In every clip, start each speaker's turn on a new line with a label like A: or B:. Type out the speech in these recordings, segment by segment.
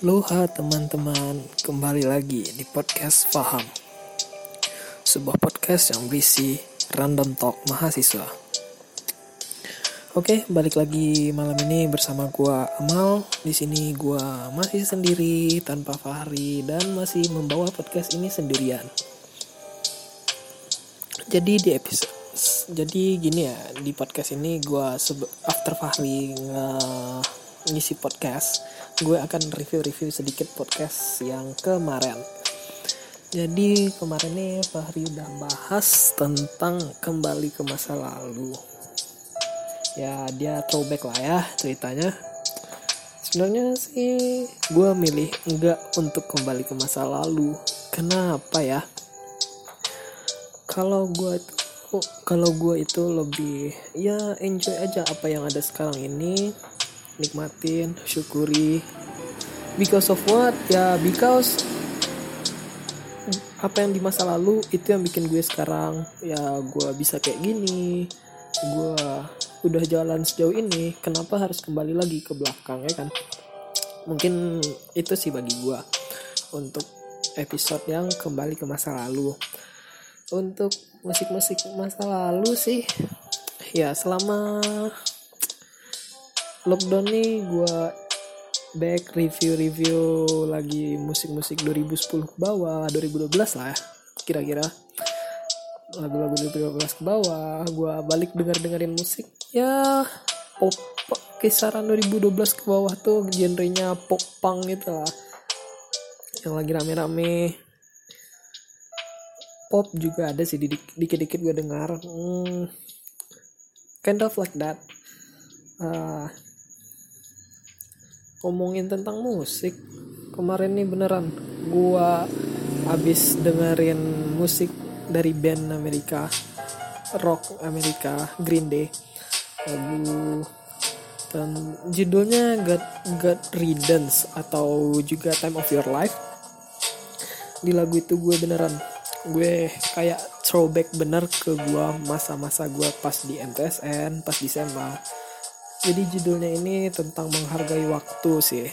A: Luha teman-teman, kembali lagi di podcast Faham. Sebuah podcast yang berisi random talk mahasiswa. Oke, balik lagi malam ini bersama gua Amal. Di sini gua masih sendiri tanpa Fahri dan masih membawa podcast ini sendirian. Jadi di episode jadi gini ya, di podcast ini sebe- after Fahri nge- ngisi podcast, gue akan review-review sedikit podcast yang kemarin. Jadi kemarin nih Fahri udah bahas tentang kembali ke masa lalu. Ya dia throwback lah ya ceritanya. Sebenarnya sih gue milih enggak untuk kembali ke masa lalu. Kenapa ya? Kalau gue itu kalau gue itu lebih ya enjoy aja apa yang ada sekarang ini. Nikmatin syukuri. Because of what? Ya because apa yang di masa lalu itu yang bikin gue sekarang. Ya gue bisa kayak gini. Gue udah jalan sejauh ini. Kenapa harus kembali lagi ke belakang ya kan? Mungkin itu sih bagi gue untuk episode yang kembali ke masa lalu untuk musik-musik masa lalu sih ya selama lockdown nih gue back review-review lagi musik-musik 2010 ke bawah 2012 lah kira-kira. Lagu-lagu 2012 ke bawah gue balik denger dengerin musik ya pop kisaran 2012 ke bawah tuh genrenya pop punk gitu lah. Yang lagi rame-rame pop juga ada sih di- dikit-dikit gue dengar. Hmm, kind of like that. Ah, ngomongin tentang musik kemarin nih beneran gua abis dengerin musik dari band Amerika rock Amerika Green Day. Lagu dan judulnya God God Riddance atau juga Time of Your Life. Di lagu itu gue beneran gue kayak throwback bener ke gue masa-masa gue pas di MTSN pas di SMA jadi judulnya ini tentang menghargai waktu sih.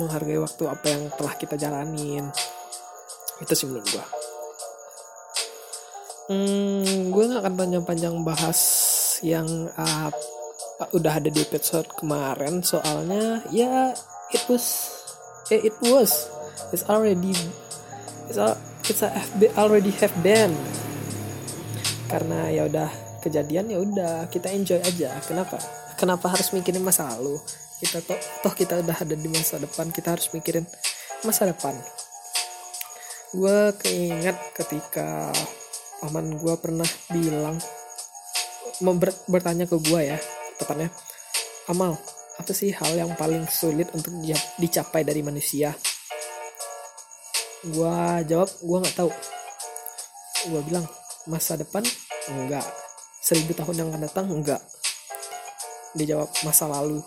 A: Menghargai waktu apa yang telah kita jalanin. Itu sih menurut gue hmm, gue gak akan panjang-panjang bahas yang uh, udah ada di episode kemarin. Soalnya ya it was eh, it was. It's already it's, al- a FB already have been karena ya udah kejadian ya udah kita enjoy aja. Kenapa? Kenapa harus mikirin masa lalu? Kita toh, toh kita udah ada di masa depan kita harus mikirin masa depan. Gue keinget ketika paman gue pernah bilang member- bertanya ke gue ya tepatnya Amal apa sih hal yang paling sulit untuk dicapai dari manusia gue jawab gue nggak tahu. Gue bilang masa depan? Enggak. Seribu tahun yang akan datang? Enggak. Dia jawab masa lalu.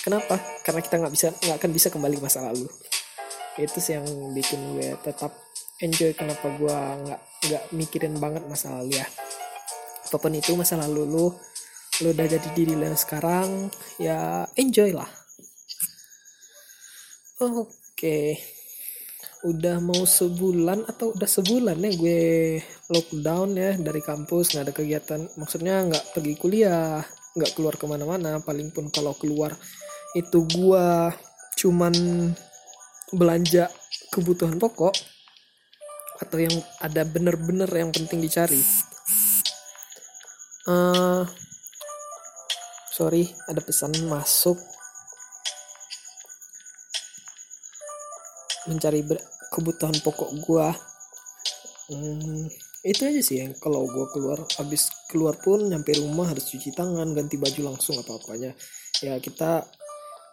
A: Kenapa? Karena kita nggak bisa nggak akan bisa kembali ke masa lalu. Itu sih yang bikin gue tetap enjoy kenapa gue nggak nggak mikirin banget masa lalu ya. Apa pun itu masa lalu lu lu udah jadi diri lu sekarang ya enjoy lah. Oke udah mau sebulan atau udah sebulan ya gue lockdown ya dari kampus nggak ada kegiatan. Maksudnya nggak pergi kuliah nggak keluar ke mana-mana. Paling pun kalau keluar itu gua cuman belanja kebutuhan pokok atau yang ada bener-bener yang penting dicari. Eh sorry ada pesan masuk mencari kebutuhan pokok gua. Hmm, itu aja sih yang kalau gue keluar habis keluar pun nyampe rumah harus cuci tangan ganti baju langsung apa apanya. Ya kita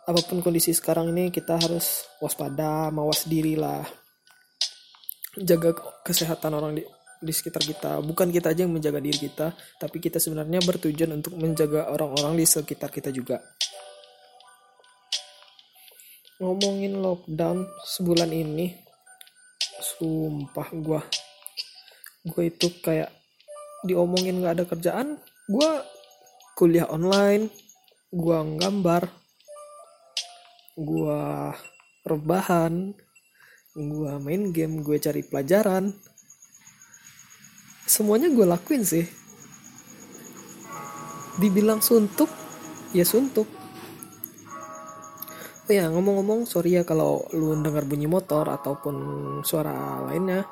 A: apa pun kondisi sekarang ini kita harus waspada mawas diri lah. Jaga kesehatan orang di, di sekitar kita. Bukan kita aja yang menjaga diri kita tapi kita sebenarnya bertujuan untuk menjaga orang-orang di sekitar kita juga ngomongin lockdown sebulan ini sumpah gua. Gue itu kayak diomongin nggak ada kerjaan gue kuliah online gue nggambar gue rebahan gue main game gue cari pelajaran. Semuanya gue lakuin sih. Dibilang suntuk ya suntuk oh ya ngomong-ngomong sorry ya kalau lu dengar bunyi motor ataupun suara lainnya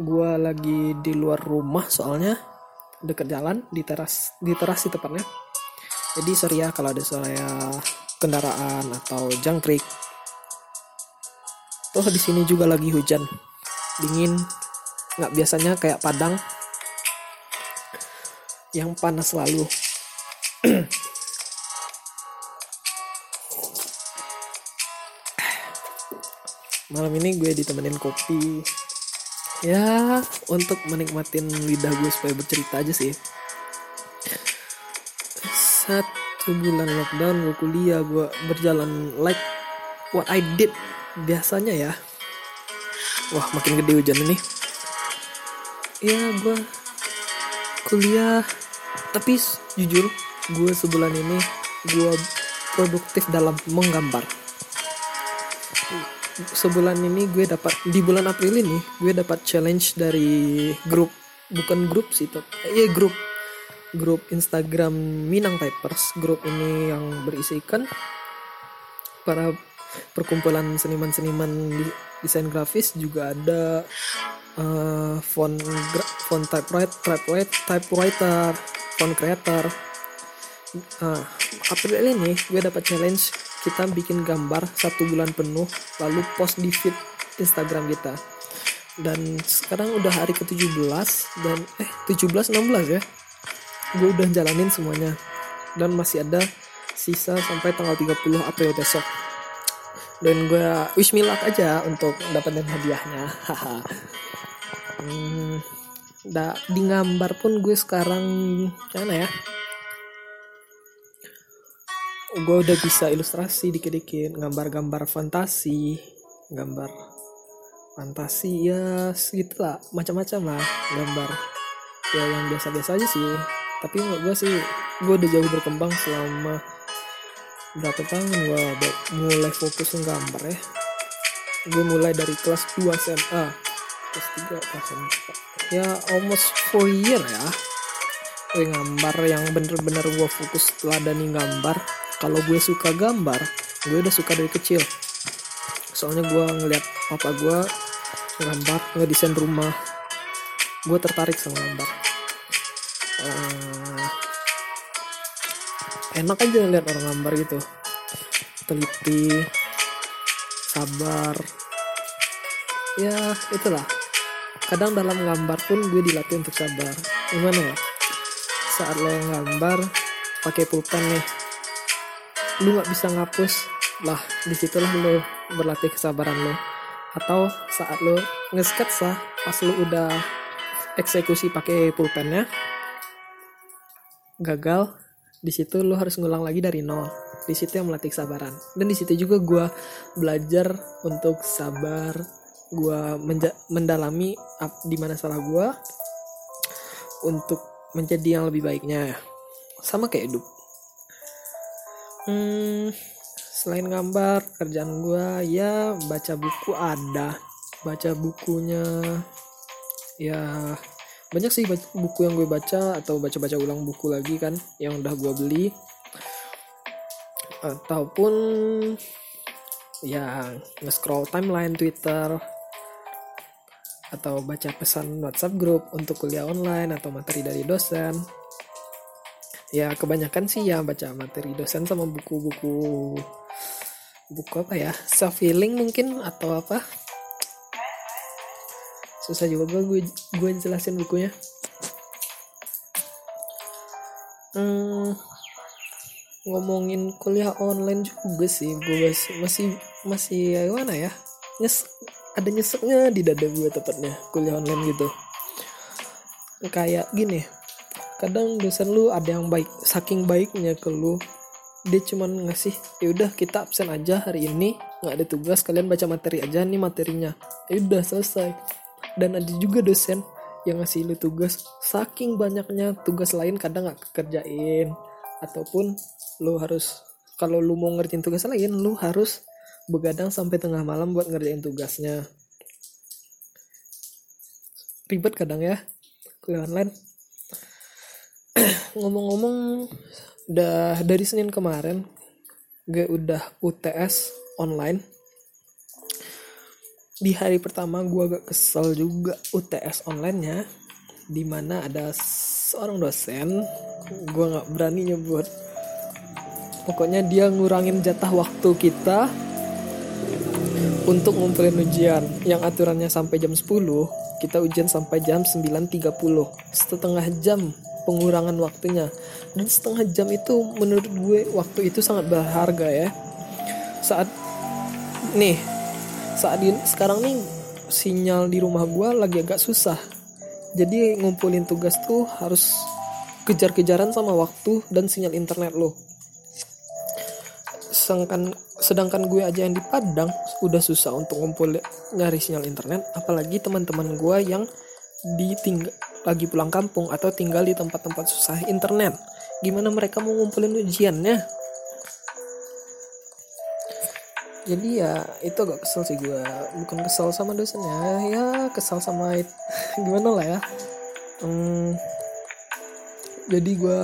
A: gue lagi di luar rumah soalnya deket jalan di teras di teras sih tepatnya jadi sorry ya kalau ada suara kendaraan atau jangkrik. Toh di sini juga lagi hujan, dingin, nggak biasanya kayak Padang yang panas selalu. Malam ini gue ditemenin kopi. Ya, untuk menikmatin lidah gue supaya bercerita aja sih. Satu bulan lockdown gue kuliah gue berjalan like what I did biasanya ya wah makin gede hujan ini ya gue kuliah tapi jujur gue sebulan ini gue produktif dalam menggambar sebulan ini gue dapat di bulan April ini gue dapat challenge dari grup bukan grup sih tapi ya grup grup Instagram Minang Papers. Grup ini yang berisikan para perkumpulan seniman-seniman desain grafis juga ada uh, font font typewriter, typewriter, typewriter, font creator. Uh, April ini gue dapat challenge kita bikin gambar satu bulan penuh lalu post di feed Instagram kita. Dan sekarang udah hari ke-17 dan eh 17 16 ya. Gue udah jalanin semuanya. Dan masih ada sisa sampai tanggal 30 April besok. Dan gue wish me luck aja untuk dapetin hadiahnya. Haha. Hmm, da, di gambar pun gue sekarang mana ya gue udah bisa ilustrasi dikit-dikit. Gambar-gambar fantasi gambar fantasi ya segitulah. Macam-macam lah gambar. Ya yang biasa-biasa aja sih. Tapi menurut gue sih gue udah jauh berkembang selama berapa tahun? Gue mulai fokus gambar ya. Gue mulai dari kelas 2 SMA kelas 3 kelas 4 ya almost 4 year ya. Gue gambar yang bener-bener gue fokus teladani gambar kalau gue suka gambar gue udah suka dari kecil. Soalnya gue ngeliat papa gue gambar ngedesain rumah. Gue tertarik sama gambar. Uh, enak aja lihat orang gambar gitu. Teliti sabar. Ya itulah. Kadang dalam gambar pun gue dilatih untuk sabar. Gimana ya? Saat lo gambar pakai pulpen nih lu nggak bisa ngapus. Lah di situlah lo berlatih kesabaran lo atau saat lo ngesketsa pas lo udah eksekusi pakai pulpennya gagal di situ lo harus ngulang lagi dari nol. Di situ yang melatih kesabaran. Dan di situ juga gue belajar untuk sabar. Gue mendalami di mana salah gue untuk menjadi yang lebih baiknya. Sama kayak hidup hmm, selain gambar kerjaan gue ya baca buku ada. Baca bukunya ya banyak sih buku yang gue baca atau baca-baca ulang buku lagi kan yang udah gue beli. Ataupun ya nge-scroll timeline Twitter. Atau baca pesan WhatsApp grup untuk kuliah online atau materi dari dosen ya kebanyakan sih ya baca materi dosen sama buku-buku buku apa ya? Self healing mungkin atau apa? Susah juga gue gue jelasin bukunya. Hmm, ngomongin kuliah online juga sih gue masih masih ya gimana ya? Nyes ada nyeseknya di dada gue tepatnya kuliah online gitu. Kayak gini kadang dosen lu ada yang baik saking baiknya ke lu. Dia cuman ngasih ya udah kita absen aja hari ini. Nggak ada tugas kalian baca materi aja nih materinya. Ya udah selesai. Dan ada juga dosen yang ngasih lu tugas saking banyaknya tugas lain kadang nggak kerjain. Ataupun lu harus kalau lu mau ngerjain tugas lain lu harus begadang sampai tengah malam buat ngerjain tugasnya. Ribet kadang ya kuliah online ngomong-ngomong udah dari Senin kemarin gue udah UTS online. Di hari pertama gue agak kesel juga UTS online-nya di mana ada seorang dosen gue nggak berani nyebut. Pokoknya dia ngurangin jatah waktu kita untuk ngumpulin ujian. Yang aturannya sampai jam 10 kita ujian sampai jam 9.30 setengah jam pengurangan waktunya. Dan setengah jam itu menurut gue waktu itu sangat berharga ya. Saat nih saat ini sekarang nih sinyal di rumah gue lagi agak susah. Jadi ngumpulin tugas tuh harus kejar-kejaran sama waktu dan sinyal internet lo. Sedangkan sedangkan gue aja yang di Padang udah susah untuk ngumpul nyari sinyal internet. Apalagi teman-teman gue yang ditinggal lagi pulang kampung atau tinggal di tempat-tempat susah internet. Gimana mereka mau ngumpulin ujiannya? Jadi ya itu agak kesel sih gue bukan kesel sama dosennya ya kesel sama it. gimana lah ya. Hmm, jadi gue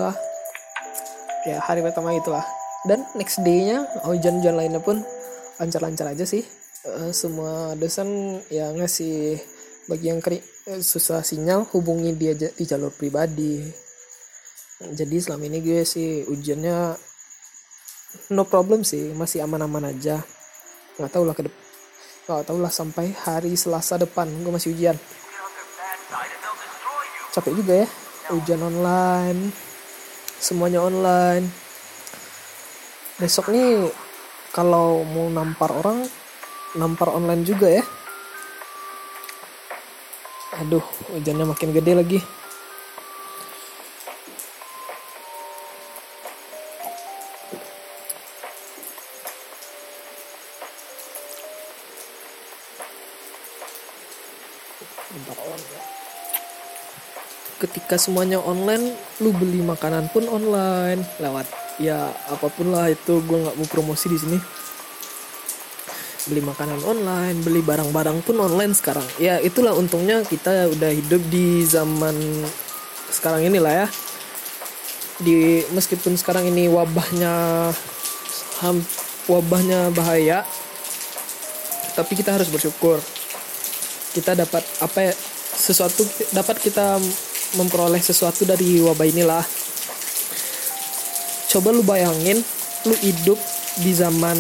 A: ya hari pertama itulah. Dan next day-nya hujan-hujan lainnya pun lancar-lancar aja sih. Uh, semua dosen ya ngasih bagi yang keri eh, susah sinyal hubungi dia di jalur pribadi. Jadi selama ini gue sih ujiannya no problem sih masih aman-aman aja. Nggak tahu lah ke depan nggak tahu lah sampai hari Selasa depan gue masih ujian. Capek juga ya ujian online semuanya online. Besok nih kalau mau nampar orang nampar online juga ya aduh hujannya makin gede lagi. Ketika semuanya online lu beli makanan pun online. Lewat ya apa pun lah itu gue nggak mau promosi di sini beli makanan online beli barang-barang pun online sekarang. Ya itulah untungnya kita udah hidup di zaman sekarang inilah ya. Di meskipun sekarang ini wabahnya ham, wabahnya bahaya tapi kita harus bersyukur. Kita dapat apa ya sesuatu dapat kita memperoleh sesuatu dari wabah inilah. Coba lu bayangin lu hidup di zaman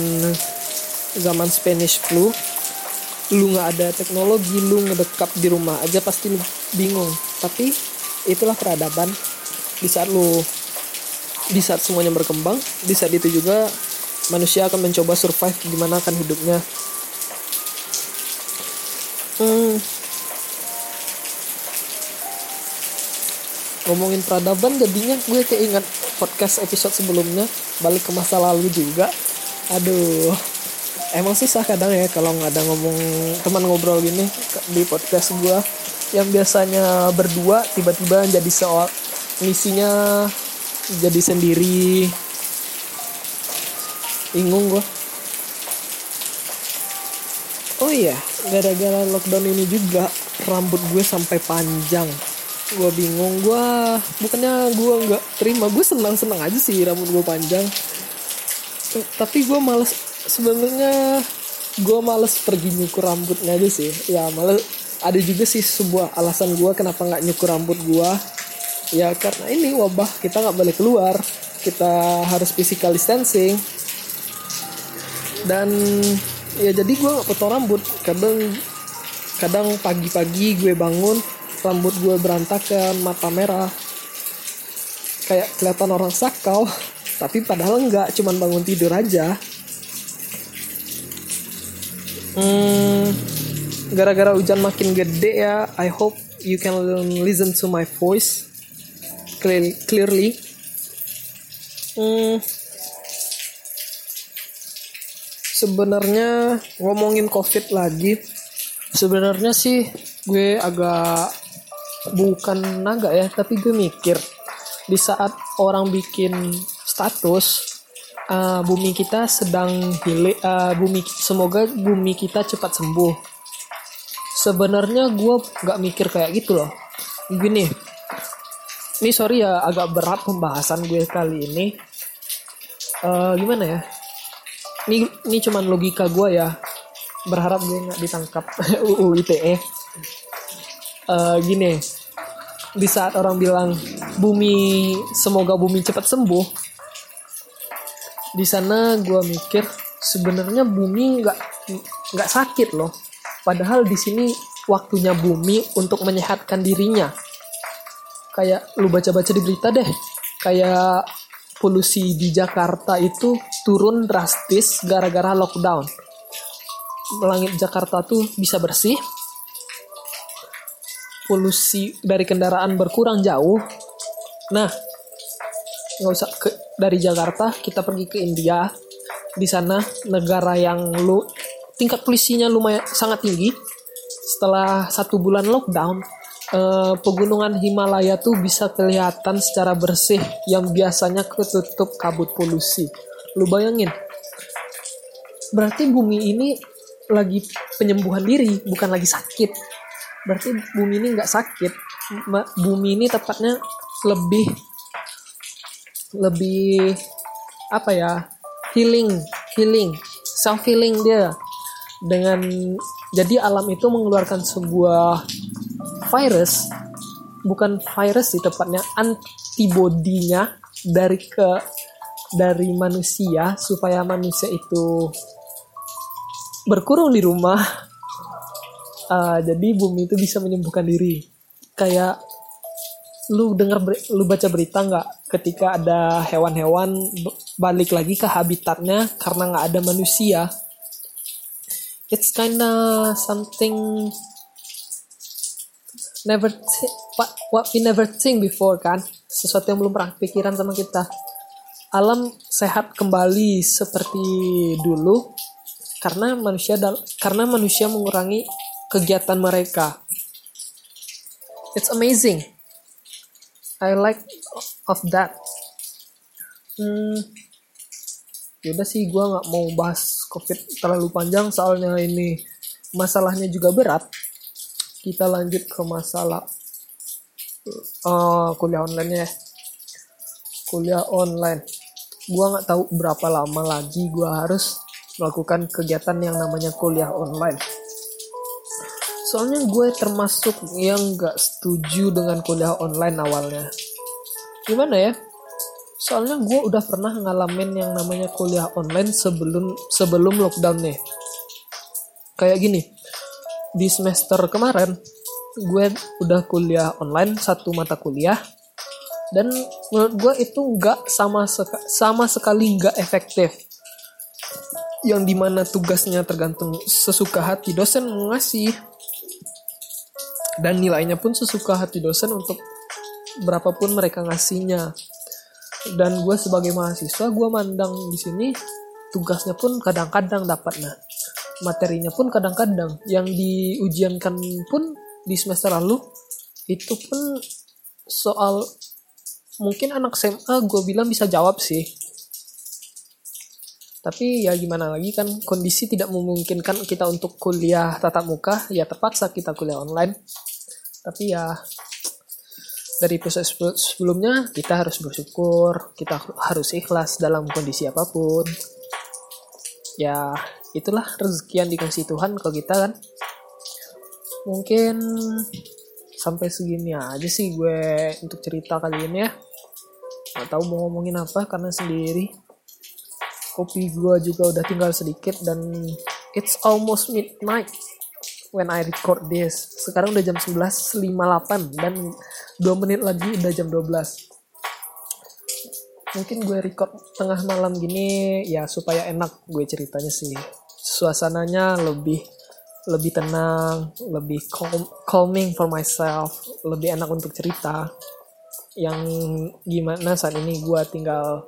A: zaman Spanish flu lu nggak ada teknologi lu ngedekap di rumah aja pasti lu bingung. Tapi itulah peradaban. Di saat lu di saat semuanya berkembang di saat itu juga manusia akan mencoba survive gimana akan hidupnya. Hmm, ngomongin peradaban jadinya gue keinget podcast episode sebelumnya. Balik ke masa lalu juga. Aduh emang susah kadang ya kalau nggak ada ngomong teman ngobrol gini di podcast gue yang biasanya berdua tiba-tiba jadi soal misinya jadi sendiri. Bingung gue oh iya gara-gara lockdown ini juga rambut gue sampai panjang. Gue bingung gue bukannya gue nggak terima gue senang senang aja sih rambut gue panjang. Tapi gue males sebenarnya gue males pergi nyukur rambutnya aja sih. Ya males. Ada juga sih sebuah alasan gue kenapa nggak nyukur rambut gue ya karena ini wabah kita nggak boleh keluar. Kita harus physical distancing. Dan ya jadi gue nggak potong rambut. Kadang kadang pagi-pagi gue bangun rambut gue berantakan mata merah. Kayak kelihatan orang sakau. Tapi padahal enggak cuman bangun tidur aja hmm, gara-gara hujan makin gede ya I hope you can listen to my voice clearly. Hmm, sebenarnya ngomongin covid lagi sebenarnya sih gue agak bukan naga ya tapi gue mikir di saat orang bikin status uh, bumi kita sedang hile uh, bumi semoga bumi kita cepat sembuh. Sebenarnya gue nggak mikir kayak gitu loh. Gini. Ini sorry ya agak berat pembahasan gue kali ini. Uh, gimana ya? Ini ini cuman logika gue ya. Berharap gue nggak ditangkap UU ITE uh, gini. Di saat orang bilang bumi semoga bumi cepat sembuh di sana gue mikir sebenarnya bumi nggak nggak sakit loh. Padahal di sini waktunya bumi untuk menyehatkan dirinya. Kayak lu baca-baca di berita deh kayak polusi di Jakarta itu turun drastis gara-gara lockdown. Langit Jakarta tuh bisa bersih polusi dari kendaraan berkurang jauh. Nah, nggak usah ke dari Jakarta kita pergi ke India. Di sana negara yang lu tingkat polusinya lumayan sangat tinggi. Setelah satu bulan lockdown, eh, pegunungan Himalaya tuh bisa kelihatan secara bersih yang biasanya ketutup kabut polusi. Lu bayangin, berarti bumi ini lagi penyembuhan diri, bukan lagi sakit berarti bumi ini nggak sakit bumi ini tepatnya lebih lebih apa ya healing healing self healing dia. Dengan jadi alam itu mengeluarkan sebuah virus bukan virus sih tepatnya antibodinya dari ke dari manusia supaya manusia itu berkurung di rumah. Uh, jadi bumi itu bisa menyembuhkan diri. Kayak lu dengar lu baca berita nggak ketika ada hewan-hewan balik lagi ke habitatnya karena nggak ada manusia it's kinda something never what, what we never think before kan sesuatu yang belum pernah pikiran sama kita alam sehat kembali seperti dulu karena manusia karena manusia mengurangi kegiatan mereka. It's amazing. I like of that. Hmm, yaudah sih gue nggak mau bahas covid terlalu panjang soalnya ini masalahnya juga berat. Kita lanjut ke masalah uh, kuliah online ya. Kuliah online. Gue nggak tahu berapa lama lagi gue harus melakukan kegiatan yang namanya kuliah online soalnya gue termasuk yang gak setuju dengan kuliah online awalnya. Gimana ya? Soalnya gue udah pernah ngalamin yang namanya kuliah online sebelum sebelum lockdown nih. Kayak gini di semester kemarin gue udah kuliah online satu mata kuliah. Dan menurut gue itu nggak sama seka sama sekali nggak efektif. Yang di mana tugasnya tergantung sesuka hati dosen ngasih dan nilainya pun sesuka hati dosen untuk berapapun mereka ngasihnya. Dan gue sebagai mahasiswa gue mandang di sini tugasnya pun kadang-kadang dapat nah. Materinya pun kadang-kadang. Yang diujiankan pun di semester lalu itu pun soal mungkin anak SMA gue bilang bisa jawab sih tapi ya gimana lagi kan kondisi tidak memungkinkan kita untuk kuliah tatap muka ya terpaksa kita kuliah online. Tapi ya dari episode sebelumnya kita harus bersyukur kita harus ikhlas dalam kondisi apa pun. Ya itulah rezeki yang dikasih Tuhan ke kita kan. Mungkin sampai segini aja sih gue untuk cerita kali ini ya. Nggak tahu mau ngomongin apa karena sendiri kopi gue juga udah tinggal sedikit dan it's almost midnight when I record this. Sekarang udah jam 11.58 dan 2 menit lagi udah jam 12. Mungkin gue record tengah malam gini ya supaya enak gue ceritanya sih. Suasananya lebih lebih tenang, lebih calm, calming for myself, lebih enak untuk cerita. Yang gimana saat ini gue tinggal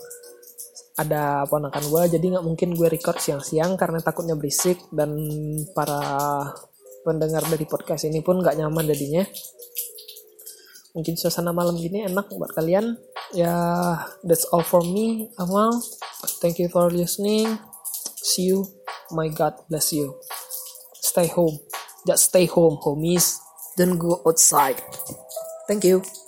A: ada ponakan gue jadi nggak mungkin gue record siang-siang karena takutnya berisik dan para pendengar dari podcast ini pun nggak nyaman jadinya. Mungkin suasana malam gini enak buat kalian. Ya that's all for me Amal. Thank you for listening. See you. My God bless you. Stay home. Just stay home homies. Don't go outside. Thank you